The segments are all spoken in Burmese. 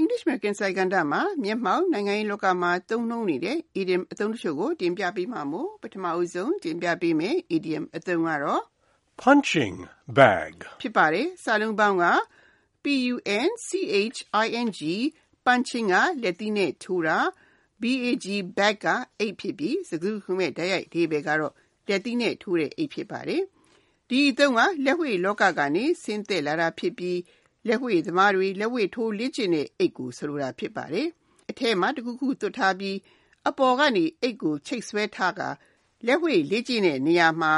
English American စိုက်ကန္တာမှာ မျက်မှောက်နိုင်ငံရေးလောကမှာ သုံးနှုန်းနေတဲ့ idiom အသုံးတချို့ကို တင်ပြပေးမှာမို့ပထမအဆုံးတင်ပြပေးမယ် idiom အသုံးကတော့ punching bag ဖြစ်ပါတယ်စာလုံးပေါင်းက P U N C H I N G punching ကလက်သီးနဲ့ထိုးတာ B A G bag ကအိတ်ဖြစ်ပြီးစကားခုမဲ့ဓာတ်ရိုက်ဒီဘယ်ကတော့လက်သီးနဲ့ထိုးတဲ့အိတ်ဖြစ်ပါတယ်ဒီအသုံးကလက်ဝှေ့လောကကနေဆင်းသက်လာတာဖြစ်ပြီး လက်ဝှေ့သမားတွေလက်ဝှေ့ထိုးလေ့ကျင့်တဲ့အိတ်ကိုဆိုလိုတာဖြစ်ပါတယ်။အထက်မှာတခုခုသွတ်ထားပြီးအပေါ်ကနေအိတ်ကိုချိတ်ဆွဲထားကလက်ဝှေ့လေ့ကျင့်တဲ့နေရာမှာ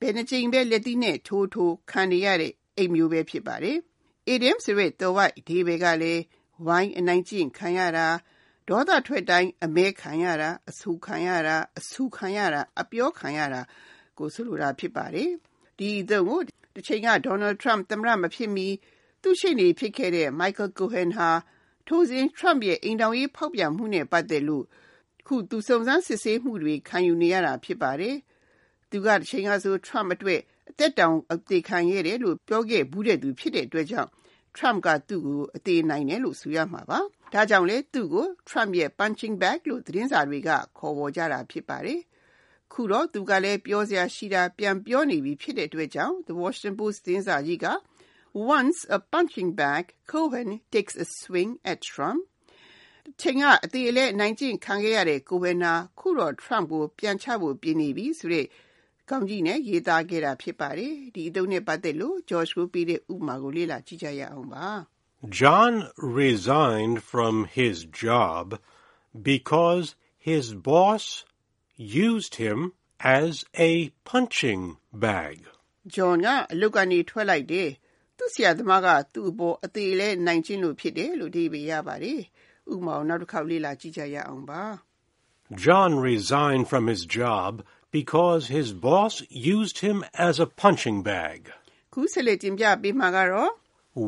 ဘယ်နှကြိမ်ပဲလက်သီးနဲ့ထိုးထိုးခံရတဲ့အိတ်မျိုးပဲဖြစ်ပါတယ်။ idiom ဆိုတဲ့တော်ဝိုက်ဒီဘက်ကလည်းဝိုင်းအနိုင်ကျင့်ခံရတာဒေါသထွက်တိုင်းအမဲခံရတာအဆူခံရတာအဆူခံရတာအပြောခံရတာကိုဆိုလိုတာဖြစ်ပါတယ်။ဒီအသုံးကိုတစ်ချိန်က Donald Trump သမ္မတမဖြစ်မီ သူ့ရှေ့နေဖြစ်ခဲ့တဲ့ Michael Cohen ဟာ ထိုစဉ် Trump ရဲ့ အိမ်ထောင်ရေးဖောက်ပြန်မှုနဲ့ပတ်သက်လို့ခု သူစုံစမ်းစစ်ဆေးမှုတွေ ခံယူနေရတာ ဖြစ်ပါတယ်။သူကတစ်ချိန်ကဆို Trump အတွက် အသက်တောင်အသေးခံရတယ်လို့ ပြောခဲ့ဘူးတဲ့သူ ဖြစ်တဲ့အတွက်ကြောင့် Trump က သူ့ကို အသေးနိုင်တယ်လို့ ဆိုရမှာပါ။ဒါကြောင့်လေသူ့ကို Trump ရဲ့ punching bag လို့ သတင်းစာတွေက ခေါ်ဝေါ်ကြတာ ဖြစ်ပါတယ်။ခုတော့ သူကလည်း ပြောစရာရှိတာ ပြန်ပြောနေပြီ ဖြစ်တဲ့အတွက်ကြောင့် The Washington Post သတင်းစာကြီးက Once a punching bag, Cohen takes a swing at Trump. ချိန်ကအသေးအလဲနိုင်ကျင့်ခံခဲ့ရတဲ့ကိုဝေနာခုတော့ Trump ကိုပြန်ချဖို့ပြင်နေပြီဆိုတဲ့ကောင်းကြီးနဲ့ရေးသားခဲ့တာဖြစ်ပါတယ်ဒီအတုံးနဲ့ပတ်သက်လို့ George ကိုပြီးတဲ့ဥပမာကိုလေ့လာကြည့်ကြရအောင်ပါ John resigned from his job because his boss used him as a punching bag. John ကအလုပ်ကနေထွက်လိုက်တယ် သူ့ဆရာသမားကသူ့အပေါ်အသေးလဲနိုင်ချင်းလို့ဖြစ်တယ်လို့ဒီပေရပါတယ်။ဥပမာနောက်တစ်ခေါက်လေ့လာကြည့်ကြရအောင်ပါ John resigned from his job because his boss used him as a punching bag. ခုဆက်လက်တင်ပြပေးမှာကတော့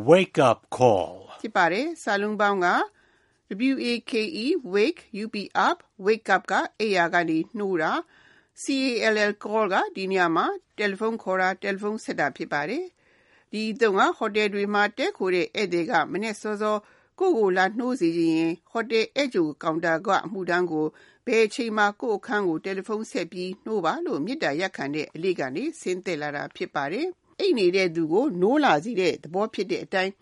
Wake up call. ဖြစ်ပါတယ်။စာလုံးပေါင်းက W A K E wake up up wake up ကအိယာကနေနှိုးတာ C A L L call ကဒီနေရာမှာတယ်လီဖုန်းခေါ်တာတယ်လီဖုန်းဆက်တာဖြစ်ပါတယ်။ ဒီတုန်းကဟိုတယ်တွေမှာတဲခိုတဲ့ဧည့်သည်ကမနေ့စောစောကိုကိုလာနှိုးစီရင်ဟိုတယ်ဧည့်ကြိုကောင်တာကအမှုတန်းကိုဘယ်အချိန်မှကိုအခန်းကိုတယ်လီဖုန်းဆက်ပြီးနှိုးပါလို့မြစ်တာရက်ခံတဲ့အလေးကနေဆင်းသက်လာတာဖြစ်ပါတယ်။အိတ်နေတဲ့သူကိုနိုးလာစီတဲ့သဘောဖြစ်တဲ့အတိုင်း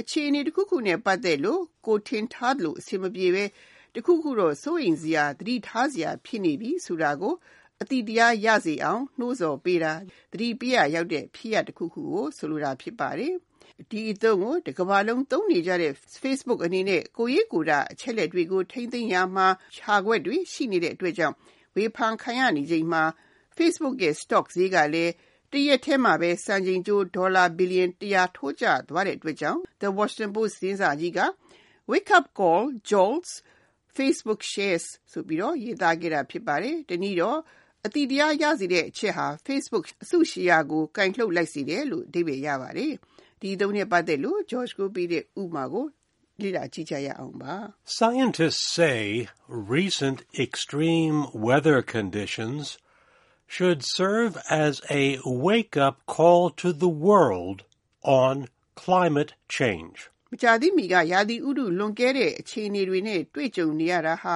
အခြေအနေတစ်ခုခုနဲ့ပတ်သက်လို့ကိုထင်ထားလို့အဆင်မပြေပဲတခုခုတော့စိုးရင်စရာတတိထားစရာဖြစ်နေပြီဆိုတာကို အတိတရားရစေအောင်နှိုးဆော်ပေးတာတတိပြရရောက်တဲ့ဖြစ်ရတစ်ခုခုကိုဆိုလိုတာဖြစ်ပါတယ်ဒီအသုံးကိုတကဘာလုံးသုံးနေကြတဲ့ Facebook အနေနဲ့ကိုရေးကိုတာအချက်လက်တွေကိုထိမ့်သိမ်းရမှာခြာခွက်တွေရှိနေတဲ့အတွက်ကြောင့်ဝေဖန်ခံရနေချိန်မှာ Facebook ရဲ့ stock ဈေးကလည်းတရက်ထဲမှာပဲစံချိန်ကျိုးဒေါ်လာဘီလီယံ100ထိုးကျသွားတဲ့အတွက်ကြောင့် The Washington Post သတင်းစာကြီးက Wake up call jolts Facebook shares ဆိုပြီးတော့ရေးသားခဲ့တာဖြစ်ပါတယ်။တနည်းတော့ အတိတရားရစေတဲ့အချက်ဟာ Facebook အစုရှီယာကိုကင်လှုပ်လိုက်စေတယ်လို့အဓိပ္ပာယ်ရပါတယ်။ဒီသုံးနဲ့ပတ်သက်လို့ George ကိုပြီးတဲ့ဥပမာကိုလေ့လာကြည့်ကြရအောင်ပါ။ Scientists say recent extreme weather conditions should serve as a wake-up call to the world on climate change. မကြာသေးမီကရာသီဥတုလွန်ကဲတဲ့အခြေအနေတွေနဲ့တွေ့ကြုံနေရတာဟာ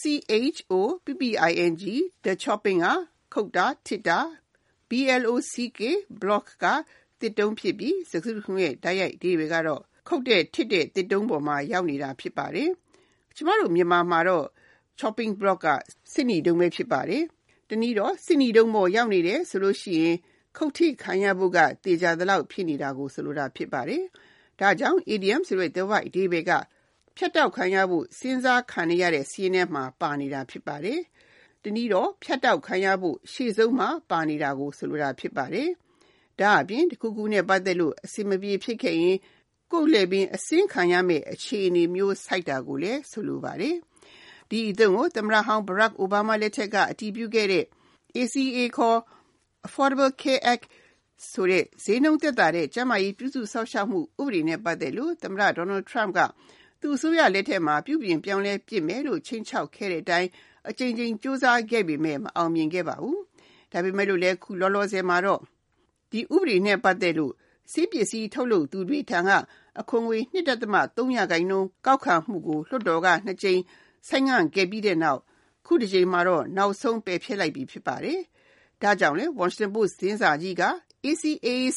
C H O P P I N G the chopping ကခုတ်တာထစ်တာ B L O C K block ကတစ်တုံးဖြစ်ပြီးစကားစုရဲ့ဓာတ်ရိုက်ဒီတွေကတော့ခုတ်တဲ့ထစ်တဲ့တစ်တုံးပေါ်မှာရောက်နေတာဖြစ်ပါတယ်။ကျမတို့မြန်မာမှာတော့ chopping block ကစစ်နီတုံးပဲဖြစ်ပါတယ်။တနည်းတော့စစ်နီတုံးပေါ်ရောက်နေတယ်ဆိုလို့ရှိရင်ခုတ်ထိခံရဖို့ကတေချာသလောက်ဖြစ်နေတာကိုဆိုလိုတာဖြစ်ပါတယ်။ဒါကြောင့် idiom ဆိုတဲ့ the word ဒီဘက်က ဖြတ်တောက်ခံရဖို့စဉ်းစားခံရတဲ့စီးရင်ထဲမှာပါနေတာဖြစ်ပါတယ်။တနည်းတော့ဖြတ်တောက်ခံရဖို့ရှေ့ဆုံးမှာပါနေတာကိုဆိုလိုတာဖြစ်ပါတယ်။ဒါအပြင်တခုခုနဲ့ပတ်သက်လို့အစင်မပြေဖြစ်ခဲ့ရင်ကိုယ်လည်းပင်အစင်းခံရမယ့်အခြေအနေမျိုးစိုက်တာကိုလည်းဆိုလိုပါတယ်။ဒီအသုံးကိုသမ္မတဟောင်း Barack Obama လက်ထက်ကအတည်ပြုခဲ့တဲ့ ACA ခေါ် Affordable Care Act ဆိုတဲ့ဈေးနှုန်းသက်သာတဲ့ကျန်းမာရေးပြုစုစောင့်ရှောက်မှုဥပဒေနဲ့ပတ်သက်လို့သမ္မတ Donald Trump က သူ့အစိုးရလက်ထက်မှာ ပြုပြင်ပြောင်းလဲပြစ်မယ်လို့ချိန်ချောက်ခဲ့တဲ့အတိုင်း အကြိမ်ကြိမ်စူးစမ်းခဲ့ပေမဲ့မအောင်မြင်ခဲ့ပါဘူး။ဒါပေမဲ့လို့လည်းခုလောလောဆယ်မှာတော့ ဒီဥပဒေနဲ့ ပတ်သက်လို့စီးပစ္စည်းထုတ်လုပ်သူတွေထံက အခွန်ငွေ2.3ရာခိုင်နှုန်း ကောက်ခံမှုကို လွှတ်တော်က နှစ်ကြိမ် ဆိုင်ငံ့ခဲ့ပြီးတဲ့နောက်ခုတစ်ကြိမ်မှာတော့ နောက်ဆုံး ပယ်ဖျက်လိုက်ပြီ ဖြစ်ပါတယ်။ဒါကြောင့်လေ Washington Post သတင်းစာကြီးက ACA's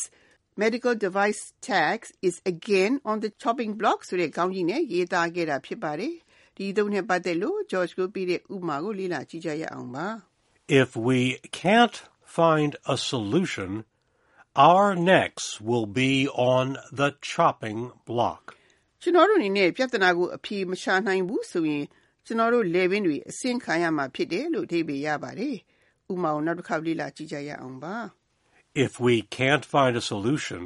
medical device tax is again on the chopping block ဆိုတဲ့ခေါင်းကြီးနဲ့ရေးသားခဲ့တာဖြစ်ပါတယ်။ဒီသုံးနဲ့ပတ်သက်လို့ George ကိုပြတဲ့ဥမာကိုလေ့လာကြည့်ကြရအောင်ပါ။ If we can't find a solution our necks will be on the chopping block ကျွန်တော်တို့အနေနဲ့ပြဿနာကိုအဖြေမရှာနိုင်ဘူးဆိုရင်ကျွန်တော်တို့လေပင်တွေအစင်ခံရမှာဖြစ်တယ်လို့အဓိပ္ပာယ်ရပါတယ်။ဥမာကိုနောက်တစ်ခါလေ့လာကြည့်ကြရအောင်ပါ။ If we can't find a solution,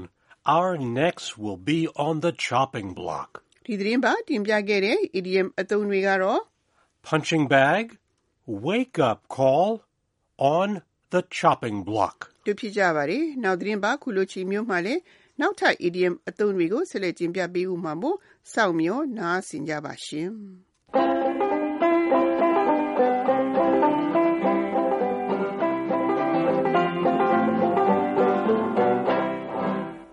our necks will be on the chopping block. ဒီသတင်းပါတင်ပြခဲ့တဲ့ idiom အသုံးတွေကတော့ punching bag, wake up call, on the chopping block တို့ဖြစ်ကြပါတယ်။နောက်သတင်းပါခုလိုချီမျိုးမှလည်းနောက်ထပ် idiom အသုံးတွေကိုဆက်လက်တင်ပြပေးဦးမှာမို့စောင့်မျှော်နားဆင်ကြပါရှင်။